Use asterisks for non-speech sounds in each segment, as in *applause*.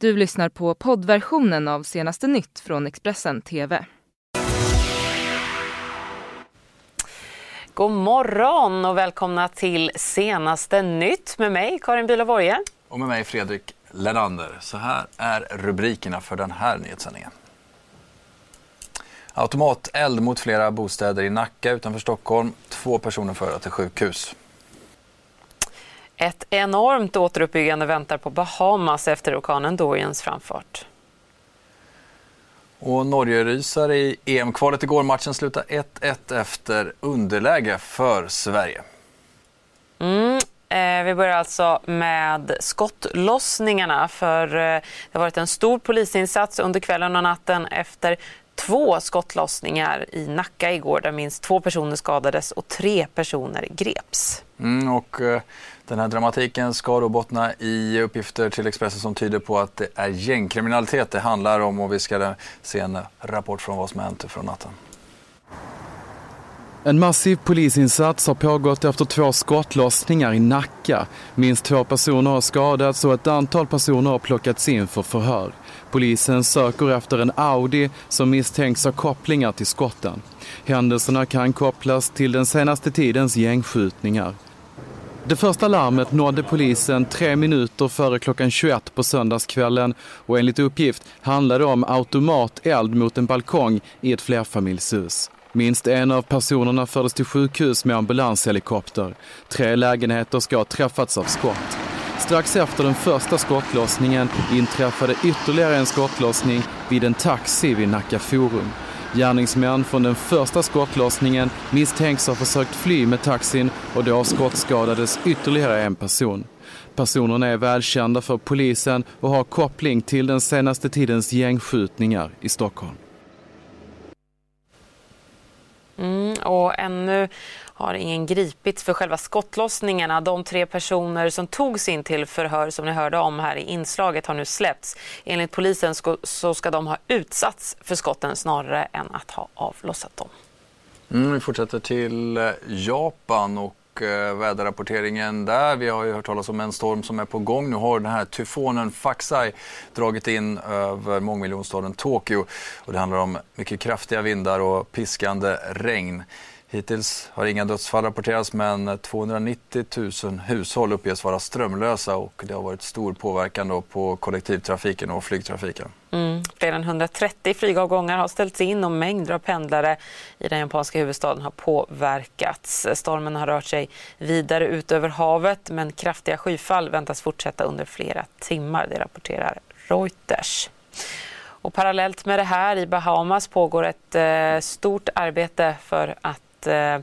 Du lyssnar på poddversionen av senaste nytt från Expressen TV. God morgon och välkomna till senaste nytt med mig Karin Bülow Och med mig Fredrik Lenander. Så här är rubrikerna för den här nyhetssändningen. Automateld mot flera bostäder i Nacka utanför Stockholm. Två personer förda till sjukhus. Ett enormt återuppbyggande väntar på Bahamas efter orkanen Dorians framfart. Och Norge-rysare i EM-kvalet igår. Matchen slutade 1-1 efter underläge för Sverige. Mm, eh, vi börjar alltså med skottlossningarna. För eh, det har varit en stor polisinsats under kvällen och natten efter två skottlossningar i Nacka igår där minst två personer skadades och tre personer greps. Mm, och, eh, den här dramatiken ska då bottna i uppgifter till Expressen som tyder på att det är gängkriminalitet det handlar om och vi ska se en rapport från vad som hänt från natten. En massiv polisinsats har pågått efter två skottlossningar i Nacka. Minst två personer har skadats och ett antal personer har plockats in för förhör. Polisen söker efter en Audi som misstänks ha kopplingar till skotten. Händelserna kan kopplas till den senaste tidens gängskjutningar. Det första larmet nådde polisen tre minuter före klockan 21 på söndagskvällen och enligt uppgift handlade det om automateld mot en balkong i ett flerfamiljshus. Minst en av personerna fördes till sjukhus med ambulanshelikopter. Tre lägenheter ska ha träffats av skott. Strax efter den första skottlossningen inträffade ytterligare en skottlossning vid en taxi vid Nacka Forum. Gärningsmän från den första skottlossningen misstänks ha försökt fly med taxin och då skottskadades ytterligare en person. Personerna är välkända för polisen och har koppling till den senaste tidens gängskjutningar i Stockholm. Mm, och ännu har ingen gripits för själva skottlossningarna. De tre personer som togs in till förhör som ni hörde om här i inslaget har nu släppts. Enligt polisen så ska de ha utsatts för skotten snarare än att ha avlossat dem. Mm, vi fortsätter till eh, Japan och Eh, väderrapporteringen där. Vi har ju hört talas om en storm som är på gång. Nu har den här tyfonen Faxai dragit in över mångmiljonstaden Tokyo och det handlar om mycket kraftiga vindar och piskande regn. Hittills har inga dödsfall rapporterats men 290 000 hushåll uppges vara strömlösa och det har varit stor påverkan då på kollektivtrafiken och flygtrafiken. Mm. Fler än 130 flygavgångar har ställts in och mängder av pendlare i den japanska huvudstaden har påverkats. Stormen har rört sig vidare ut över havet men kraftiga skyfall väntas fortsätta under flera timmar, det rapporterar Reuters. Och parallellt med det här i Bahamas pågår ett eh, stort arbete för att att eh,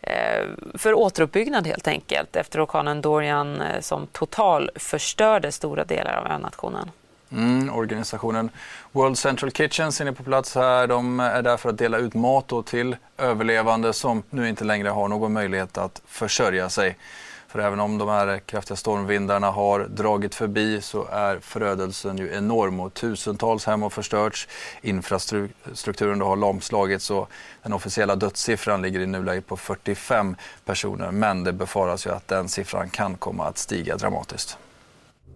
eh, för återuppbyggnad helt enkelt efter orkanen Dorian eh, som total förstörde stora delar av önationen. Mm, organisationen World Central Kitchens är på plats här. De är där för att dela ut mat till överlevande som nu inte längre har någon möjlighet att försörja sig. För även om de här kraftiga stormvindarna har dragit förbi så är förödelsen ju enorm och tusentals hem har förstörts. Infrastrukturen har lamslagits och den officiella dödssiffran ligger i nuläget på 45 personer. Men det befaras ju att den siffran kan komma att stiga dramatiskt.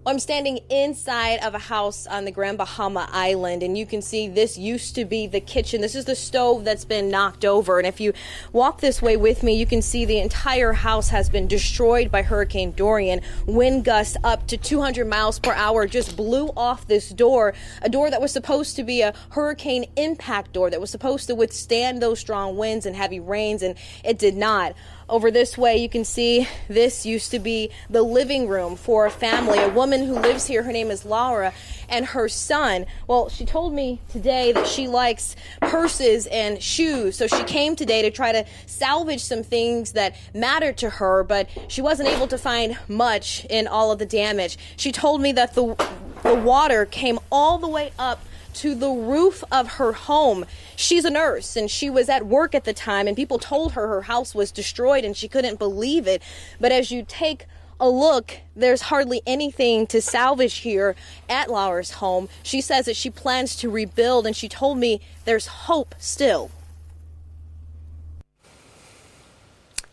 I'm standing inside of a house on the Grand Bahama Island, and you can see this used to be the kitchen. This is the stove that's been knocked over. And if you walk this way with me, you can see the entire house has been destroyed by Hurricane Dorian. Wind gusts up to 200 miles per hour just blew off this door, a door that was supposed to be a hurricane impact door that was supposed to withstand those strong winds and heavy rains, and it did not. Over this way, you can see this used to be the living room for a family. A woman who lives here, her name is Laura, and her son. Well, she told me today that she likes purses and shoes, so she came today to try to salvage some things that mattered to her, but she wasn't able to find much in all of the damage. She told me that the the water came all the way up to the roof of her home. She's a nurse and she was at work at the time, and people told her her house was destroyed and she couldn't believe it. But as you take a look, there's hardly anything to salvage here at Lauer's home. She says that she plans to rebuild, and she told me there's hope still.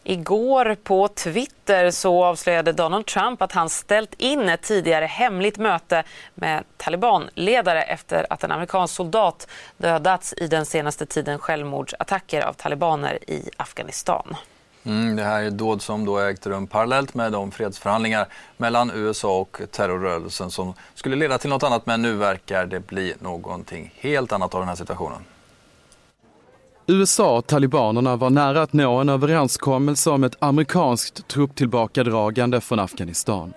Igår på Twitter så avslöjade Donald Trump att han ställt in ett tidigare hemligt möte med talibanledare efter att en amerikansk soldat dödats i den senaste tiden självmordsattacker av talibaner i Afghanistan. Mm, det här är dåd som då ägt rum parallellt med de fredsförhandlingar mellan USA och terrorrörelsen som skulle leda till något annat men nu verkar det bli någonting helt annat av den här situationen. USA och talibanerna var nära att nå en överenskommelse om ett amerikanskt trupptillbakadragande från Afghanistan.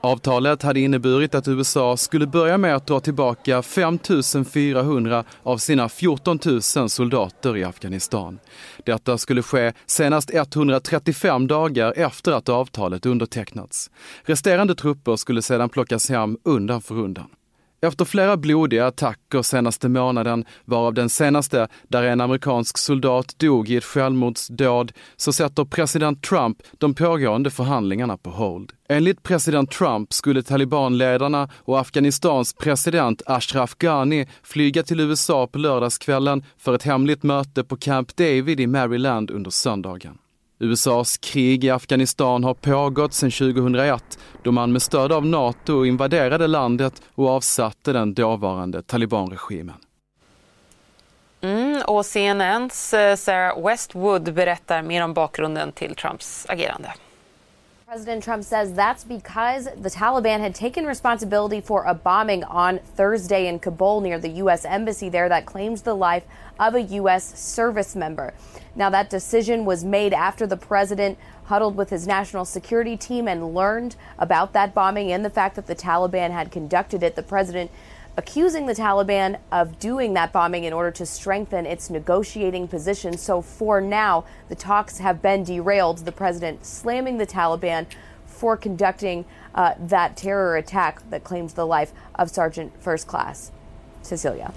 Avtalet hade inneburit att USA skulle börja med att dra tillbaka 5 400 av sina 14 000 soldater i Afghanistan. Detta skulle ske senast 135 dagar efter att avtalet undertecknats. Resterande trupper skulle sedan plockas hem undan för undan. Efter flera blodiga attacker senaste månaden, varav den senaste där en amerikansk soldat dog i ett självmordsdåd, så sätter president Trump de pågående förhandlingarna på hold. Enligt president Trump skulle talibanledarna och Afghanistans president Ashraf Ghani flyga till USA på lördagskvällen för ett hemligt möte på Camp David i Maryland under söndagen. USAs krig i Afghanistan har pågått sedan 2001 då man med stöd av NATO invaderade landet och avsatte den dåvarande talibanregimen. Mm, och CNNs eh, Sarah Westwood berättar mer om bakgrunden till Trumps agerande. President Trump says that's because the Taliban had taken responsibility for a bombing on Thursday in Kabul near the U.S. Embassy there that claimed the life of a U.S. service member. Now, that decision was made after the president huddled with his national security team and learned about that bombing and the fact that the Taliban had conducted it. The president accusing the Taliban of doing that bombing in order to strengthen its negotiating position. So, for now, the talks have been derailed. The president slamming the Taliban for conducting uh, that terror attack that claims the life of Sergeant First Class. Cecilia.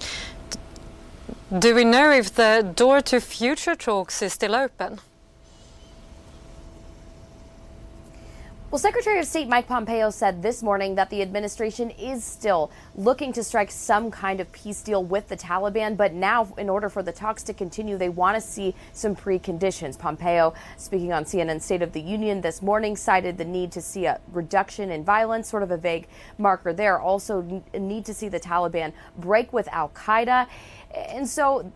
Do we know if the door to future talks is still open? Well, Secretary of State Mike Pompeo said this morning that the administration is still looking to strike some kind of peace deal with the Taliban, but now, in order for the talks to continue, they want to see some preconditions. Pompeo, speaking on CNN State of the Union this morning, cited the need to see a reduction in violence, sort of a vague marker there. Also, need to see the Taliban break with Al Qaeda. And so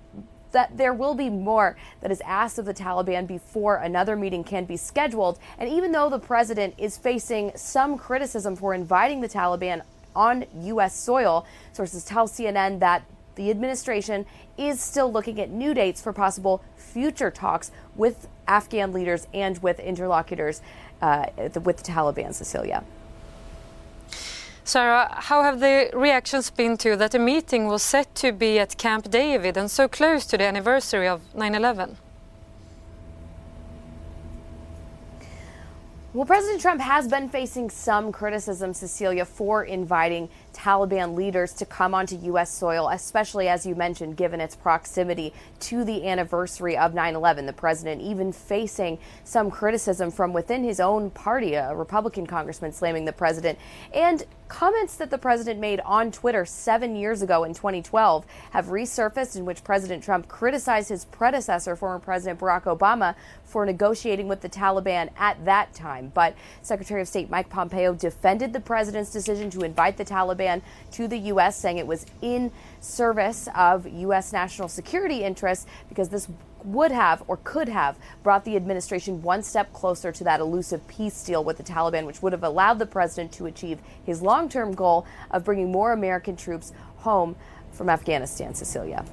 that there will be more that is asked of the Taliban before another meeting can be scheduled. And even though the president is facing some criticism for inviting the Taliban on U.S. soil, sources tell CNN that the administration is still looking at new dates for possible future talks with Afghan leaders and with interlocutors uh, with the Taliban, Cecilia. Sarah, how have the reactions been to that the meeting was set to be at Camp David and so close to the anniversary of 9 11? Well, President Trump has been facing some criticism, Cecilia, for inviting Taliban leaders to come onto U.S. soil, especially as you mentioned, given its proximity to the anniversary of 9 11. The president even facing some criticism from within his own party, a Republican congressman slamming the president. And comments that the president made on Twitter seven years ago in 2012 have resurfaced, in which President Trump criticized his predecessor, former President Barack Obama, for negotiating with the Taliban at that time. But Secretary of State Mike Pompeo defended the president's decision to invite the Taliban to the U.S., saying it was in service of U.S. national security interests because this would have or could have brought the administration one step closer to that elusive peace deal with the Taliban, which would have allowed the president to achieve his long term goal of bringing more American troops home from Afghanistan. Cecilia.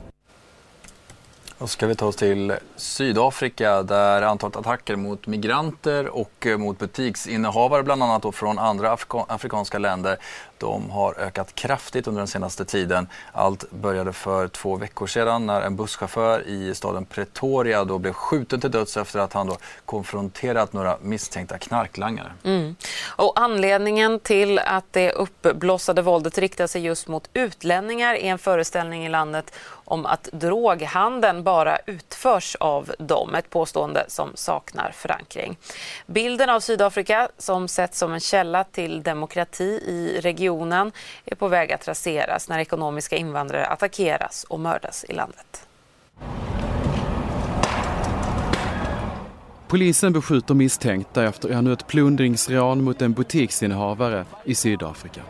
Och ska vi ta oss till Sydafrika där antalet attacker mot migranter och mot butiksinnehavare bland annat då från andra afrika afrikanska länder de har ökat kraftigt under den senaste tiden. Allt började för två veckor sedan när en busschaufför i staden Pretoria då blev skjuten till döds efter att han då konfronterat några misstänkta knarklangare. Mm. Och anledningen till att det uppblossade våldet riktar sig just mot utlänningar är en föreställning i landet om att droghandeln bara utförs av dem, ett påstående som saknar förankring. Bilden av Sydafrika som setts som en källa till demokrati i regionen regionen är på väg att raseras när ekonomiska invandrare attackeras och mördas i landet. Polisen beskjuter misstänkta efter ännu ett plundringsrån mot en butiksinnehavare i Sydafrika.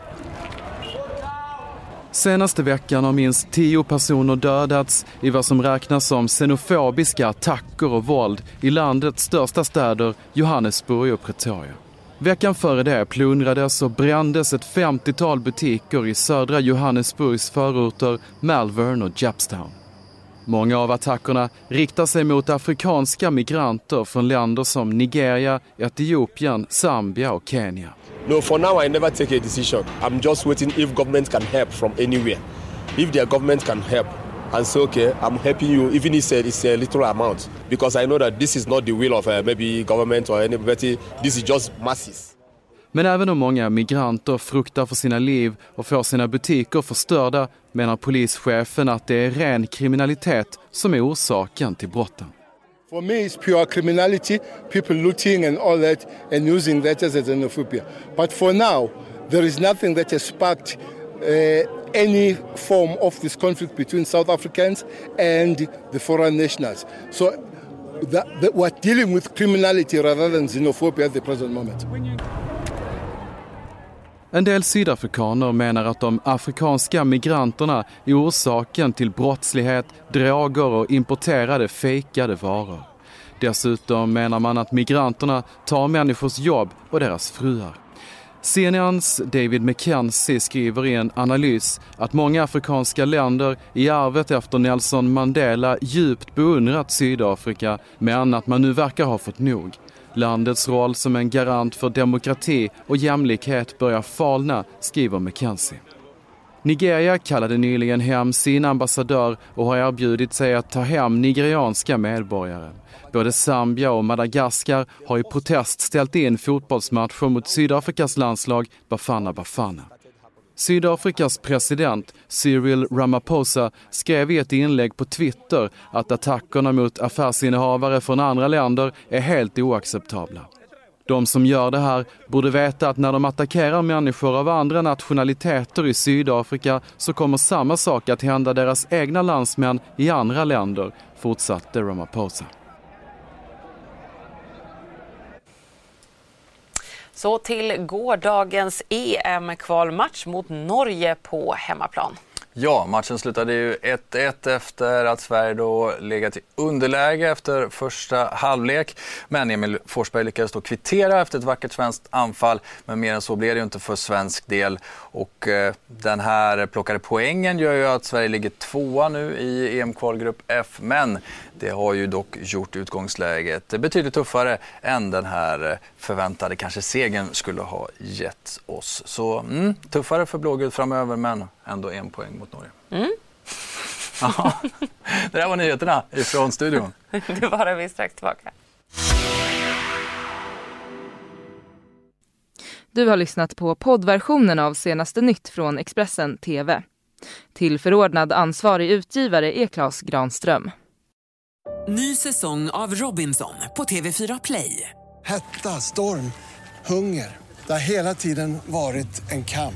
Senaste veckan har minst tio personer dödats i vad som räknas som xenofobiska attacker och våld i landets största städer Johannesburg och Pretoria. Veckan före det plundrades och brändes ett 50-tal butiker i södra Johannesburgs förorter Malvern och Japstown. Många av attackerna riktar sig mot afrikanska migranter från länder som Nigeria, Etiopien, Zambia och Kenya. No, for now I never take a decision. I'm just waiting if government can help from anywhere. If their government can help and say, okay, I'm helping you, even if it's a little amount, because I know that this is not the will of uh, maybe government or anybody. This is just masses. Men även om många migranter fruktar för sina liv och får sina butiker förstörda menar polischefen att det är ren kriminalitet som är orsaken till brotten. For me, it's pure criminality, people looting and all that, and using that as a xenophobia. But for now, there is nothing that has sparked uh, any form of this conflict between South Africans and the foreign nationals. So that, that we're dealing with criminality rather than xenophobia at the present moment. En del sydafrikaner menar att de afrikanska migranterna är orsaken till brottslighet, droger och importerade fejkade varor. Dessutom menar man att migranterna tar människors jobb och deras fruar. CNNs David McKenzie skriver i en analys att många afrikanska länder i arvet efter Nelson Mandela djupt beundrat Sydafrika men att man nu verkar ha fått nog. Landets roll som en garant för demokrati och jämlikhet börjar falna, skriver McKenzie. Nigeria kallade nyligen hem sin ambassadör och har erbjudit sig att ta hem nigerianska medborgare. Både Zambia och Madagaskar har i protest ställt in fotbollsmatcher mot Sydafrikas landslag Bafana Bafana. Sydafrikas president Cyril Ramaphosa skrev i ett inlägg på Twitter att attackerna mot affärsinnehavare från andra länder är helt oacceptabla. De som gör det här borde veta att när de attackerar människor av andra nationaliteter i Sydafrika så kommer samma sak att hända deras egna landsmän i andra länder, fortsatte Ramaphosa. Så till gårdagens EM-kvalmatch mot Norge på hemmaplan. Ja, matchen slutade ju 1-1 efter att Sverige då legat i underläge efter första halvlek. Men Emil Forsberg lyckades då kvittera efter ett vackert svenskt anfall. Men mer än så blev det ju inte för svensk del. Och eh, den här plockade poängen gör ju att Sverige ligger tvåa nu i EM-kvalgrupp F. Men det har ju dock gjort utgångsläget betydligt tuffare än den här förväntade kanske segern skulle ha gett oss. Så mm, tuffare för blågult framöver men ändå en poäng mot Norge. Mm. *laughs* det där var nyheterna ifrån studion. *laughs* det var vi strax tillbaka. Du har lyssnat på poddversionen av senaste nytt från Expressen TV. Till förordnad ansvarig utgivare är Klas Granström. Ny säsong av Robinson på TV4 Play. Hetta, storm, hunger. Det har hela tiden varit en kamp.